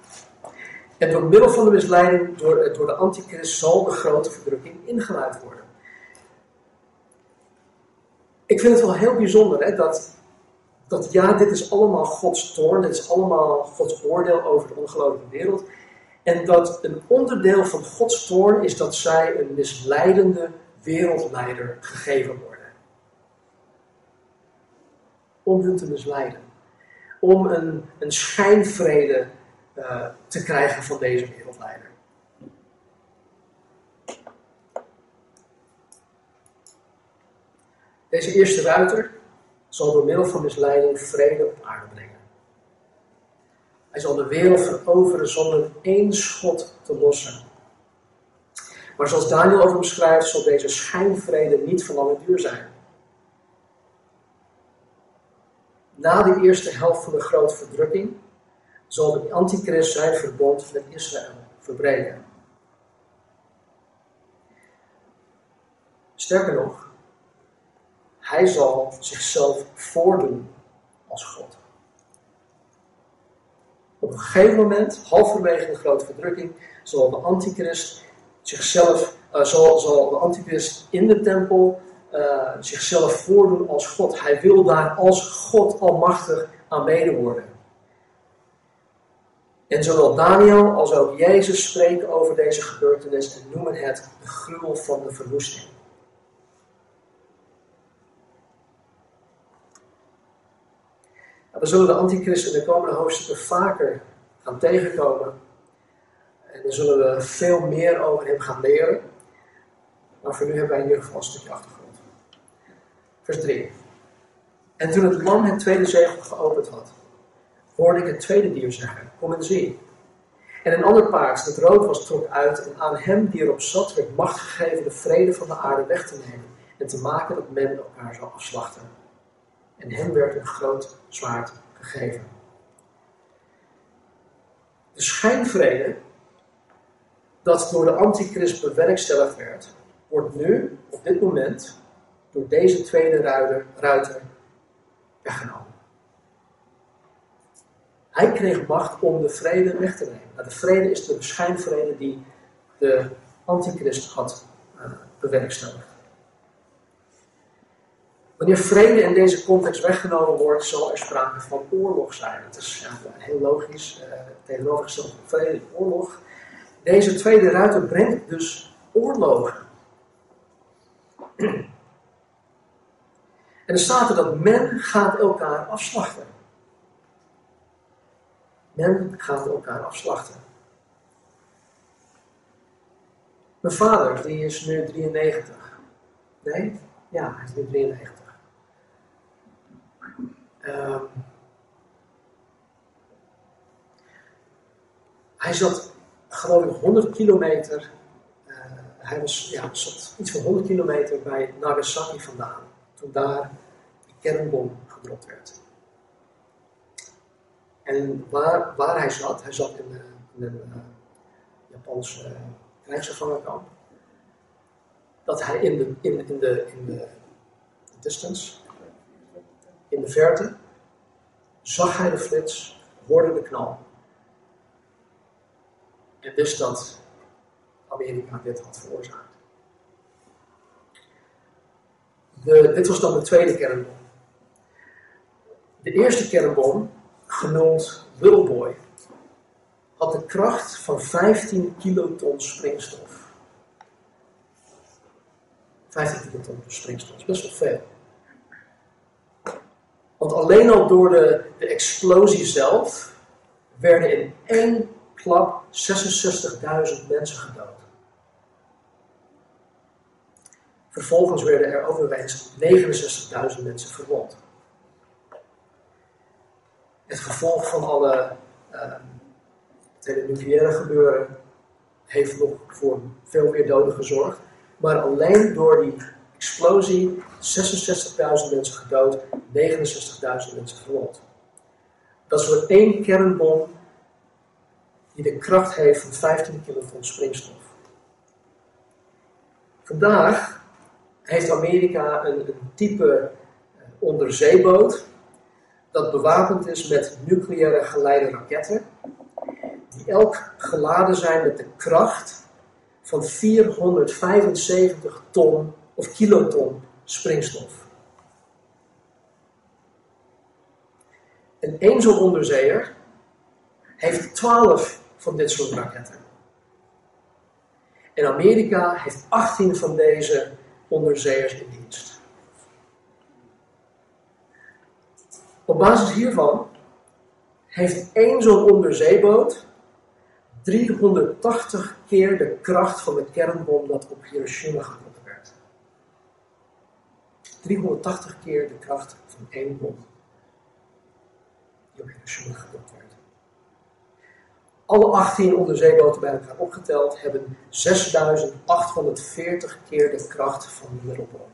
En door middel van de misleiding, door, door de antichrist, zal de grote verdrukking ingeleid worden. Ik vind het wel heel bijzonder hè, dat, dat ja, dit is allemaal Gods toorn, dit is allemaal Gods oordeel over de ongelovige wereld. En dat een onderdeel van Gods toorn is dat zij een misleidende wereldleider gegeven worden. Om hun te misleiden. Om een, een schijnvrede eh, te krijgen van deze wereldleider. Deze eerste ruiter zal door middel van misleiding vrede op aarde brengen. Hij zal de wereld veroveren zonder één schot te lossen. Maar zoals Daniel over hem schrijft, zal deze schijnvrede niet van lange duur zijn. Na de eerste helft van de grote verdrukking zal de antichrist zijn verbond met Israël verbreken. Sterker nog, hij zal zichzelf voordoen als God. Op een gegeven moment, halverwege de grote verdrukking, zal de antichrist zichzelf, uh, zal, zal de antichrist in de tempel uh, zichzelf voordoen als God. Hij wil daar als God almachtig aanbeden worden. En zowel Daniel als ook Jezus spreken over deze gebeurtenis en noemen het de gruwel van de verwoesting. We zullen de antichrist in de komende hoofdstukken vaker gaan tegenkomen. En daar zullen we veel meer over hem gaan leren. Maar voor nu hebben wij in ieder geval een stukje achtergrond. Vers 3. En toen het lam het tweede zegel geopend had, hoorde ik het tweede dier zeggen: Kom en zie. En een ander paard, dat rood was, trok uit. En aan hem die erop zat, werd macht gegeven de vrede van de aarde weg te nemen. En te maken dat men elkaar zou afslachten en hem werd een groot zwaard gegeven. De schijnvrede dat door de antichrist bewerkstelligd werd, wordt nu, op dit moment, door deze tweede ruiter, ruiter weggenomen. Hij kreeg macht om de vrede weg te nemen. Nou, de vrede is de schijnvrede die de antichrist had uh, bewerkstelligd. Wanneer vrede in deze context weggenomen wordt, zal er sprake van oorlog zijn. Het is ja, heel logisch, uh, tegenovergesteld van vrede, oorlog. Deze tweede ruiter brengt dus oorlogen. En er staat er dat men gaat elkaar afslachten. Men gaat elkaar afslachten. Mijn vader, die is nu 93. Nee? Ja, hij is nu 93. Um, hij zat, geloof ik, 100 kilometer. Uh, hij was, ja, zat iets van 100 kilometer bij Nagasaki vandaan. Toen daar die kernbom gedropt werd. En waar, waar hij zat, hij zat in, uh, in een uh, Japanse uh, krijgsgevangenkamp. Dat hij in de, in, in de, in de distance, in de verte zag hij de flits, hoorde de knal. En wist dat Amerika dit had veroorzaakt. De, dit was dan de tweede kernbom. De eerste kernbom, genoemd Little had de kracht van 15 kiloton springstof. 15 kiloton springstof, is best wel veel. Want alleen al door de, de explosie zelf werden in één klap 66.000 mensen gedood. Vervolgens werden er overwegend 69.000 mensen verwond. Het gevolg van alle uh, het hele nucleaire gebeuren heeft nog voor veel meer doden gezorgd. Maar alleen door die explosie 66.000 mensen gedood, 69.000 mensen verwond. Dat is voor één kernbom die de kracht heeft van 15 kiloton springstof. Vandaag heeft Amerika een, een type eh, onderzeeboot dat bewapend is met nucleaire geleide raketten, die elk geladen zijn met de kracht van 475 ton of kiloton springstof. En één zo'n onderzeeër heeft 12 van dit soort raketten. En Amerika heeft 18 van deze onderzeeërs in dienst. Op basis hiervan heeft één zo'n onderzeeboot 380 keer de kracht van de kernbom dat op Hiroshima gedropt werd. 380 keer de kracht van één bom die op Hiroshima gedrukt werd. Alle 18 onderzeeboten bij elkaar opgeteld hebben 6840 keer de kracht van de middelbom.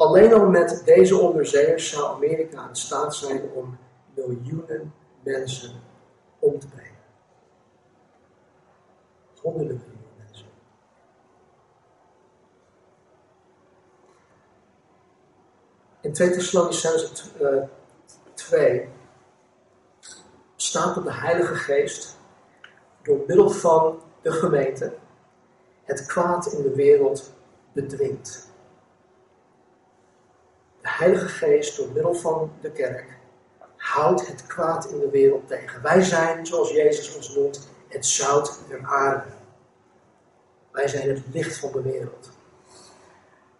Alleen al met deze onderzeeërs zou Amerika in staat zijn om miljoenen mensen om te brengen. Honderden miljoenen mensen. In 2 Thessalonicense 2 staat dat de Heilige Geest door middel van de gemeente het kwaad in de wereld bedwingt. De Heilige Geest door middel van de kerk houdt het kwaad in de wereld tegen. Wij zijn, zoals Jezus ons noemt, het zout der aarde. Wij zijn het licht van de wereld.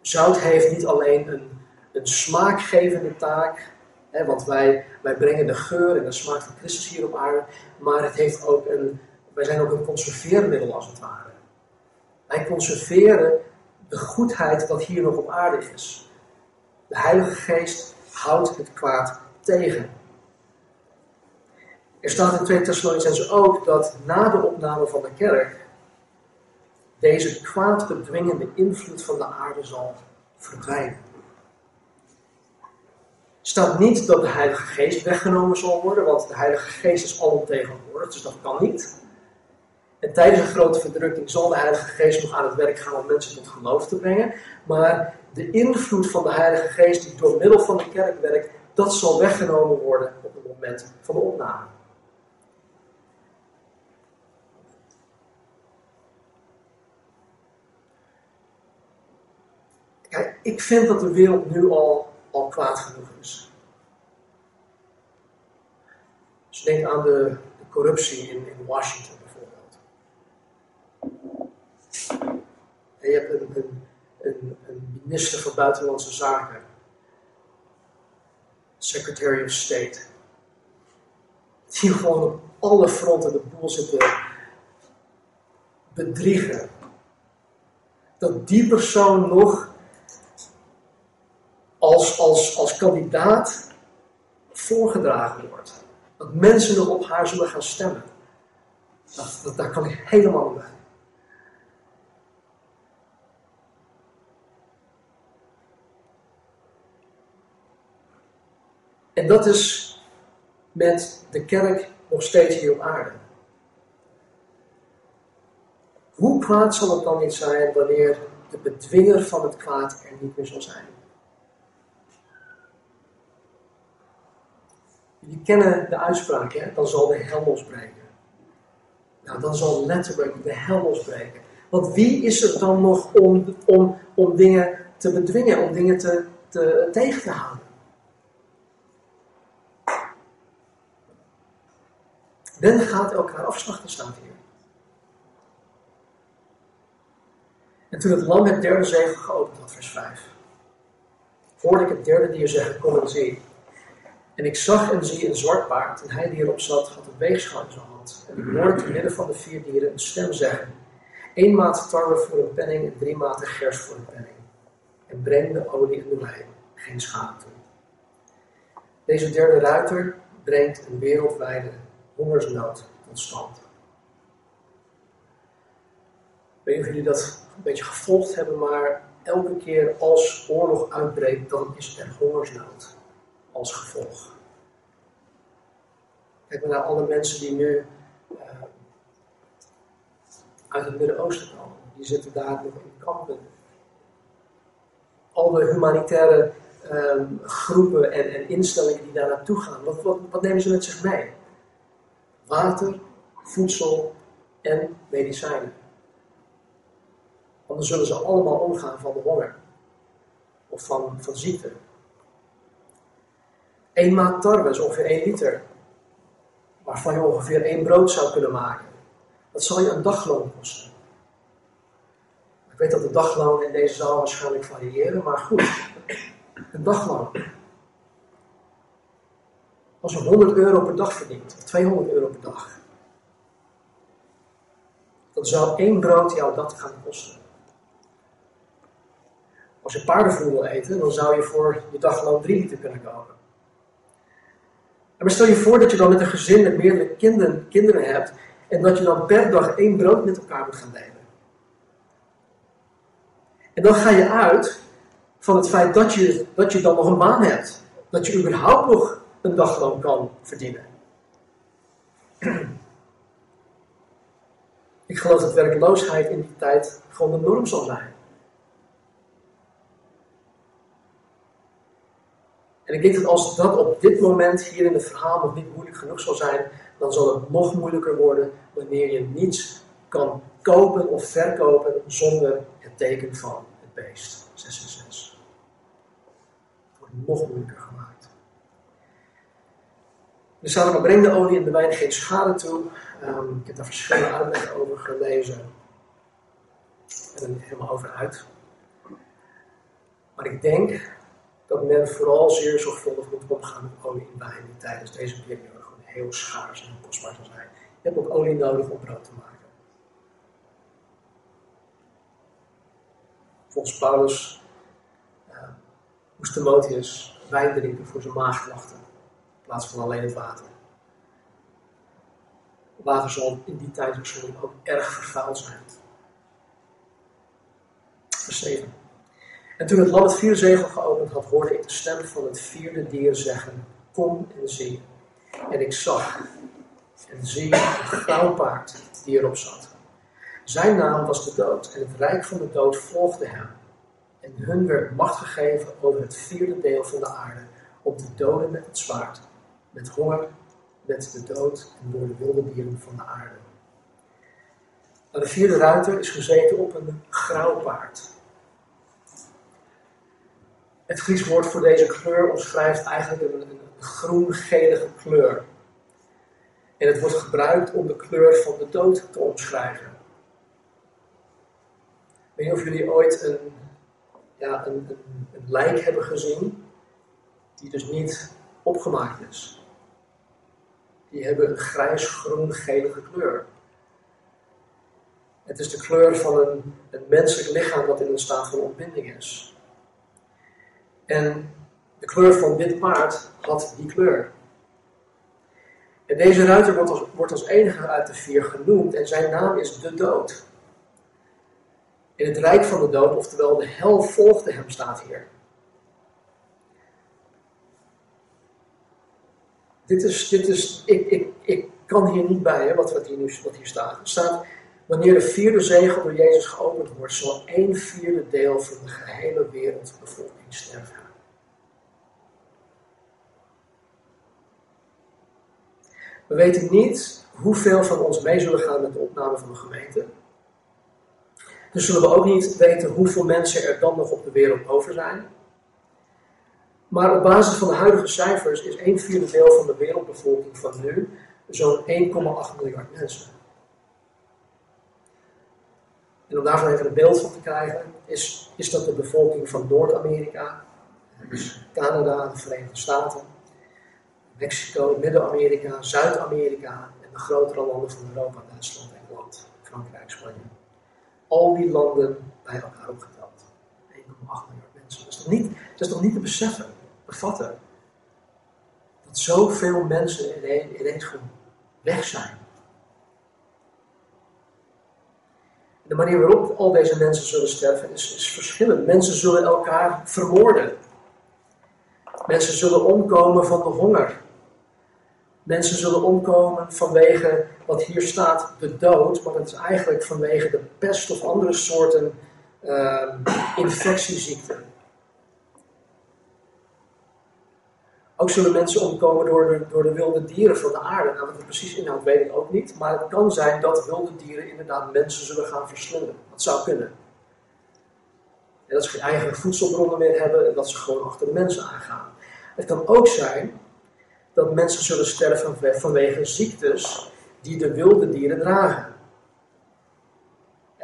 Zout heeft niet alleen een, een smaakgevende taak, hè, want wij, wij brengen de geur en de smaak van Christus hier op aarde, maar het heeft ook een, wij zijn ook een conserveermiddel als het ware. Wij conserveren de goedheid dat hier nog op aarde is. De Heilige Geest houdt het kwaad tegen. Er staat in 2 Thessalonicense ook dat na de opname van de kerk deze kwaadbedwingende invloed van de aarde zal verdwijnen. Er staat niet dat de Heilige Geest weggenomen zal worden, want de Heilige Geest is alomtegenwoordig, dus dat kan niet. En tijdens een grote verdrukking zal de Heilige Geest nog aan het werk gaan om mensen tot geloof te brengen. Maar de invloed van de Heilige Geest die door middel van de kerk werkt, dat zal weggenomen worden op het moment van de opname. Kijk, ik vind dat de wereld nu al, al kwaad genoeg is. Dus denk aan de, corruptie in, in Washington bijvoorbeeld. En je hebt een, een, minister van Buitenlandse Zaken, Secretary of State, die gewoon op alle fronten de boel zit te bedriegen. Dat die persoon nog als, als, als kandidaat voorgedragen wordt. Dat mensen nog op haar zullen gaan stemmen. Dat, dat, daar kan ik helemaal bij. En dat is met de kerk nog steeds hier op aarde. Hoe kwaad zal het dan niet zijn wanneer de bedwinger van het kwaad er niet meer zal zijn? Jullie kennen de uitspraak, hè? dan zal de hel losbreken. Nou, dan zal letterlijk de hel losbreken. Want wie is er dan nog om, om, om dingen te bedwingen, om dingen te, te, tegen te houden? Men gaat elkaar afslachten, staat hier. En toen het lam het derde zegel geopend had, vers 5, hoorde ik het derde dier zeggen, kom en zie. En ik zag en zie een zwart paard, en hij die erop zat, had een weegschaal in zijn hand. En ik hoorde te midden van de vier dieren een stem zeggen, één maat tarwe voor een penning en drie maten gers voor een penning. En breng de olie en de wijn, geen schade toe. Deze derde ruiter brengt een wereldwijde hongersnood tot stand. Ik weet niet of jullie dat een beetje gevolgd hebben, maar elke keer als oorlog uitbreekt, dan is er hongersnood als gevolg. Kijk maar naar alle mensen die nu uh, uit het Midden-Oosten komen. Die zitten daar nog in kampen. Al de humanitaire uh, groepen en, en, instellingen die daar naartoe gaan, wat, wat nemen ze met zich mee? Water, voedsel en medicijnen. Anders zullen ze allemaal omgaan van de honger of van, van ziekte. Eén maat tarwe is ongeveer 1 liter, waarvan je ongeveer één brood zou kunnen maken. Dat zal je een dagloon kosten. Ik weet dat de daglonen in deze zaal waarschijnlijk variëren, maar goed, een dagloon. Als je 100 euro per dag verdient, of 200 euro per dag, dan zou één brood jou dat gaan kosten. Als je paardenvoer wil eten, dan zou je voor je dagloon drie liter kunnen kopen. En maar stel je voor dat je dan met een gezin met meerdere kinderen, kinderen hebt en dat je dan per dag één brood met elkaar moet gaan delen. En dan ga je uit van het feit dat je, dat je dan nog een baan hebt. Dat je überhaupt nog een dagloon kan verdienen. Ik geloof dat werkloosheid in die tijd gewoon de norm zal zijn. En ik denk dat als dat op dit moment hier in het verhaal nog niet moeilijk genoeg zal zijn, dan zal het nog moeilijker worden wanneer je niets kan kopen of verkopen zonder het teken van het beest. 6 en 6. Het wordt nog moeilijker staat er breng de olie en de wijn geen schade toe. Um, ik heb daar verschillende uitleggen over gelezen. En er niet helemaal over uit. Maar ik denk dat men vooral zeer zorgvuldig moet omgaan met olie en wijn die tijdens deze periode gewoon heel schaars en kostbaar zijn. Je hebt ook olie nodig om brood te maken. Volgens Paulus uh, moest Timotheus wijn drinken voor zijn maagklachten, plaats van alleen het water. Water zal in die tijd waarschijnlijk ook erg vervuild zijn. Vers 7. En toen het lam het vierde zegel geopend had, hoorde ik de stem van het vierde dier zeggen: Kom en zie. En ik zag en zie een grauw paard die erop zat. Zijn naam was de dood en het rijk van de dood volgde hem. En hun werd macht gegeven over het vierde deel van de aarde, op de doden met het zwaard, met honger, met de dood en door de wilde dieren van de aarde. De vierde ruiter is gezeten op een grauw paard. Het Grieks woord voor deze kleur omschrijft eigenlijk een, groen-gelige kleur. En het wordt gebruikt om de kleur van de dood te omschrijven. Ik weet niet of jullie ooit een, ja, een, een lijk hebben gezien, die dus niet opgemaakt is. Die hebben een grijs-groen-gelige kleur. Het is de kleur van een, een menselijk lichaam dat in een staat van ontbinding is. En de kleur van dit paard had die kleur. En deze ruiter wordt als, wordt als enige uit de vier genoemd en zijn naam is de dood. In het rijk van de dood, oftewel de hel volgde hem, staat hier. Dit is, dit is ik, ik, ik kan hier niet bij, hè, wat, wat, hier nu, wat hier staat. Er staat, wanneer de vierde zegel door Jezus geopend wordt, zal één vierde deel van de gehele wereldbevolking sterven. We weten niet hoeveel van ons mee zullen gaan met de opname van de gemeente. Dus zullen we ook niet weten hoeveel mensen er dan nog op de wereld over zijn. Maar op basis van de huidige cijfers is een vierde deel van de wereldbevolking van nu zo'n 1,8 miljard mensen. En om daarvan even een beeld van te krijgen, is, is dat de bevolking van Noord-Amerika, dus Canada, de Verenigde Staten, Mexico, Midden-Amerika, Zuid-Amerika en de grotere landen van Europa, Duitsland, Engeland, Frankrijk, Spanje. Al die landen bij elkaar opgeteld. 1,8 miljard mensen. Dat is, toch niet, dat is toch niet te beseffen, bevatten, dat zoveel mensen ineens, gewoon weg zijn. De manier waarop al deze mensen zullen sterven is, is verschillend. Mensen zullen elkaar vermoorden. Mensen zullen omkomen van de honger. Mensen zullen omkomen vanwege wat hier staat, de dood, maar het is eigenlijk vanwege de pest of andere soorten uh, infectieziekten. Ook zullen mensen omkomen door de, door de wilde dieren van de aarde. Nou, wat het precies inhoudt, weet ik ook niet. Maar het kan zijn dat wilde dieren inderdaad mensen zullen gaan verslinden. Dat zou kunnen. En dat ze geen eigen voedselbronnen meer hebben en dat ze gewoon achter de mensen aangaan. Het kan ook zijn dat mensen zullen sterven vanwege ziektes die de wilde dieren dragen.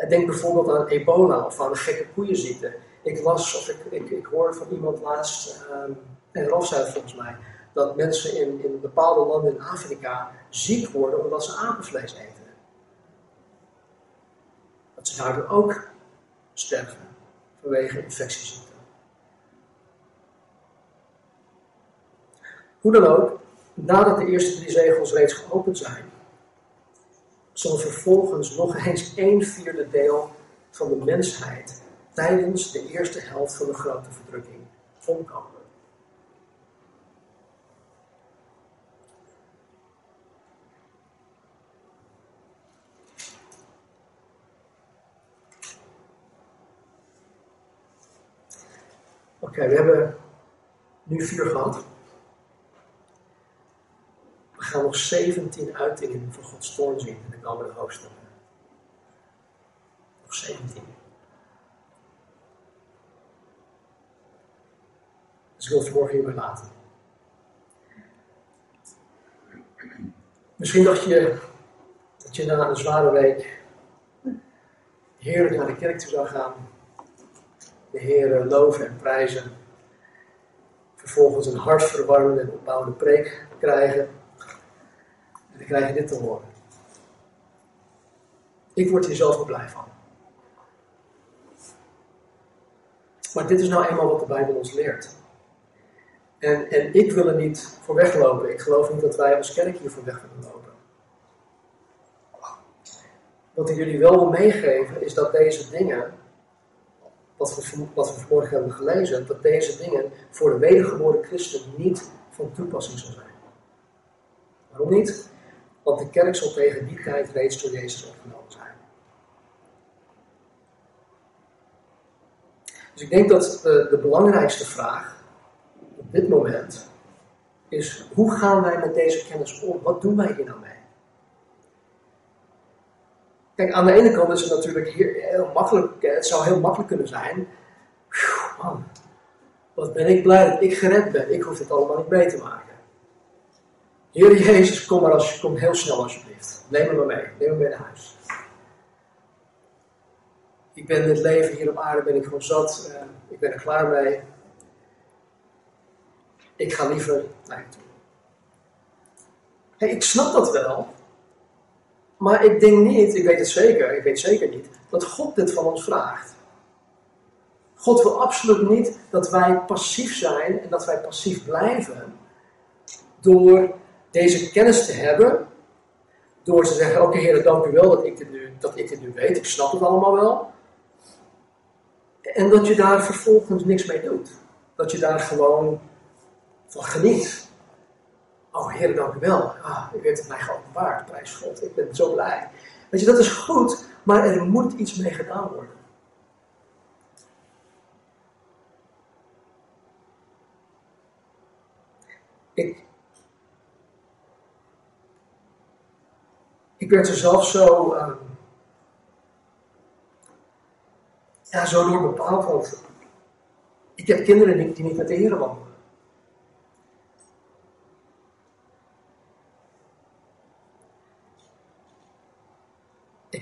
Denk bijvoorbeeld aan ebola of aan de gekke koeienziekte. Ik las, of ik, ik, ik hoorde van iemand laatst, um, en Rolf zei volgens mij, dat mensen in, in bepaalde landen in Afrika ziek worden omdat ze apenvlees eten. Dat ze daardoor ook sterven vanwege infectieziekten. Hoe dan ook, nadat de eerste drie zegels reeds geopend zijn, zal vervolgens nog eens een vierde deel van de mensheid tijdens de eerste helft van de grote verdrukking omkomen. Oké, we hebben nu vier gehad. We gaan nog 17 uitingen van Gods toorn zien in de komende hoofdstukken. Nog 17. Dus ik wil het vanmorgen hierbij laten. Misschien dacht je dat je na een zware week heerlijk naar de kerk toe zou gaan de Heer loven en prijzen. Vervolgens een hartverwarmende en opbouwende preek krijgen. En dan krijg je dit te horen. Ik word hier zelf blij van. Maar dit is nou eenmaal wat de Bijbel ons leert. En, en ik wil er niet voor weglopen. Ik geloof niet dat wij als kerk hier voor weg willen lopen. Wat ik jullie wel wil meegeven is dat deze dingen wat we, wat we hebben gelezen, dat deze dingen voor de wedergeboren christen niet van toepassing zullen zijn. Waarom niet? Want de kerk zal tegen die tijd reeds door Jezus opgenomen zijn. Dus ik denk dat de, de belangrijkste vraag op dit moment is: hoe gaan wij met deze kennis om? Wat doen wij hier nou mee? Kijk, aan de ene kant is het natuurlijk hier heel makkelijk, het zou heel makkelijk kunnen zijn. man, wat ben ik blij dat ik gered ben. Ik hoef het allemaal niet mee te maken. Heer Jezus, kom maar als, kom heel snel alsjeblieft. Neem me maar mee. Neem me mee naar huis. Ik ben dit leven hier op aarde ben ik gewoon zat. Uh, ik ben er klaar mee. Ik ga liever naar je toe. Hey, ik snap dat wel. Maar ik denk niet, ik weet het zeker, ik weet zeker niet, dat God dit van ons vraagt. God wil absoluut niet dat wij passief zijn en dat wij passief blijven door deze kennis te hebben. Door te zeggen, oké Heer, dank u wel dat ik, dit nu, dat ik dit nu weet, ik snap het allemaal wel. En dat je daar vervolgens niks mee doet. Dat je daar gewoon van geniet. Oh Heer, dank u wel. Ah, u heeft het mij geopenbaard. Prijs God. Ik ben zo blij. Weet je, dat is goed, maar er moet iets mee gedaan worden. Ik, ik werd er zelf zo, um, ja, zo door bepaald, want ik heb kinderen die, die niet met de Heer wandelen.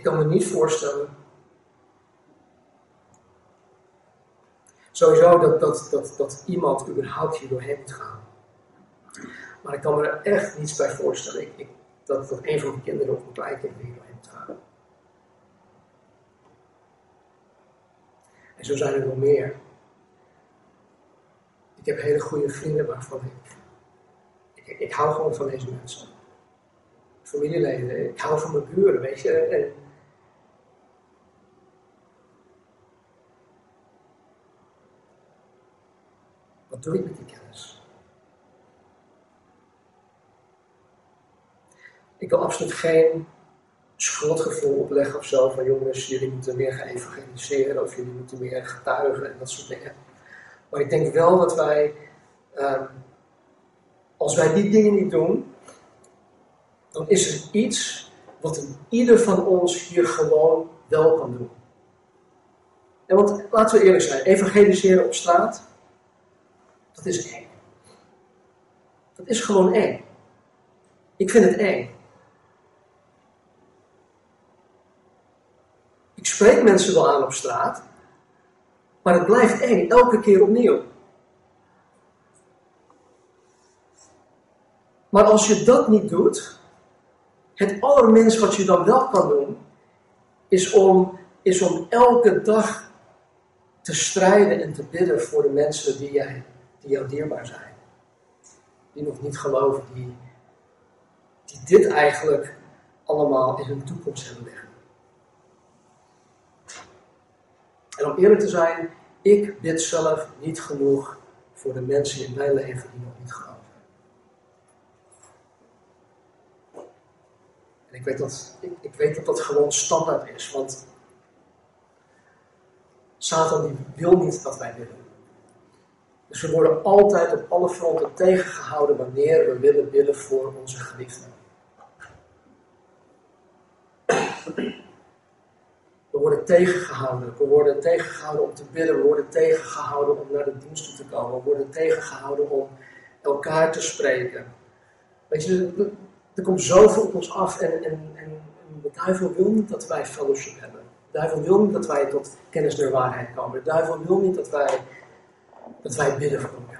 Kan me niet voorstellen. Sowieso dat, dat, dat, dat iemand überhaupt hier doorheen moet gaan. Maar ik kan me er echt niets bij voorstellen ik, dat, dat een van mijn kinderen of een kleinkind hier doorheen moet gaan. En zo zijn er nog meer. Ik heb hele goede vrienden waarvan ik, ik, hou gewoon van deze mensen. Familieleden, ik hou van mijn buren, weet je. Wat doe ik met die kennis? Ik wil absoluut geen schuldgevoel opleggen of zo van jongens, jullie moeten meer gaan evangeliseren of jullie moeten meer getuigen en dat soort dingen. Maar ik denk wel dat wij, ehm, als wij die dingen niet doen, dan is er iets wat ieder van ons hier gewoon wel kan doen. En want laten we eerlijk zijn, evangeliseren op straat, dat is eng. Dat is gewoon eng. Ik vind het eng. Ik spreek mensen wel aan op straat, maar het blijft eng, elke keer opnieuw. Maar als je dat niet doet, het allerminst wat je dan wel kan doen, is om is om elke dag te strijden en te bidden voor de mensen die, jij, die jou dierbaar zijn. Die nog niet geloven, die, die dit eigenlijk allemaal in hun toekomst hebben liggen. En om eerlijk te zijn, ik bid zelf niet genoeg voor de mensen in mijn leven die nog niet geloven. En ik weet dat, ik, ik weet dat dat gewoon standaard is, want Satan die wil niet dat wij bidden. Dus we worden altijd op alle fronten tegengehouden wanneer we willen bidden voor onze geliefden. We worden tegengehouden. We worden tegengehouden om te bidden. We worden tegengehouden om naar de dienst toe te komen. We worden tegengehouden om elkaar te spreken. Weet je, er komt zoveel op ons af en, en, en de duivel wil niet dat wij fellowship hebben. De duivel wil niet dat wij tot kennis der waarheid komen. De duivel wil niet dat wij, dat wij bidden voor elkaar.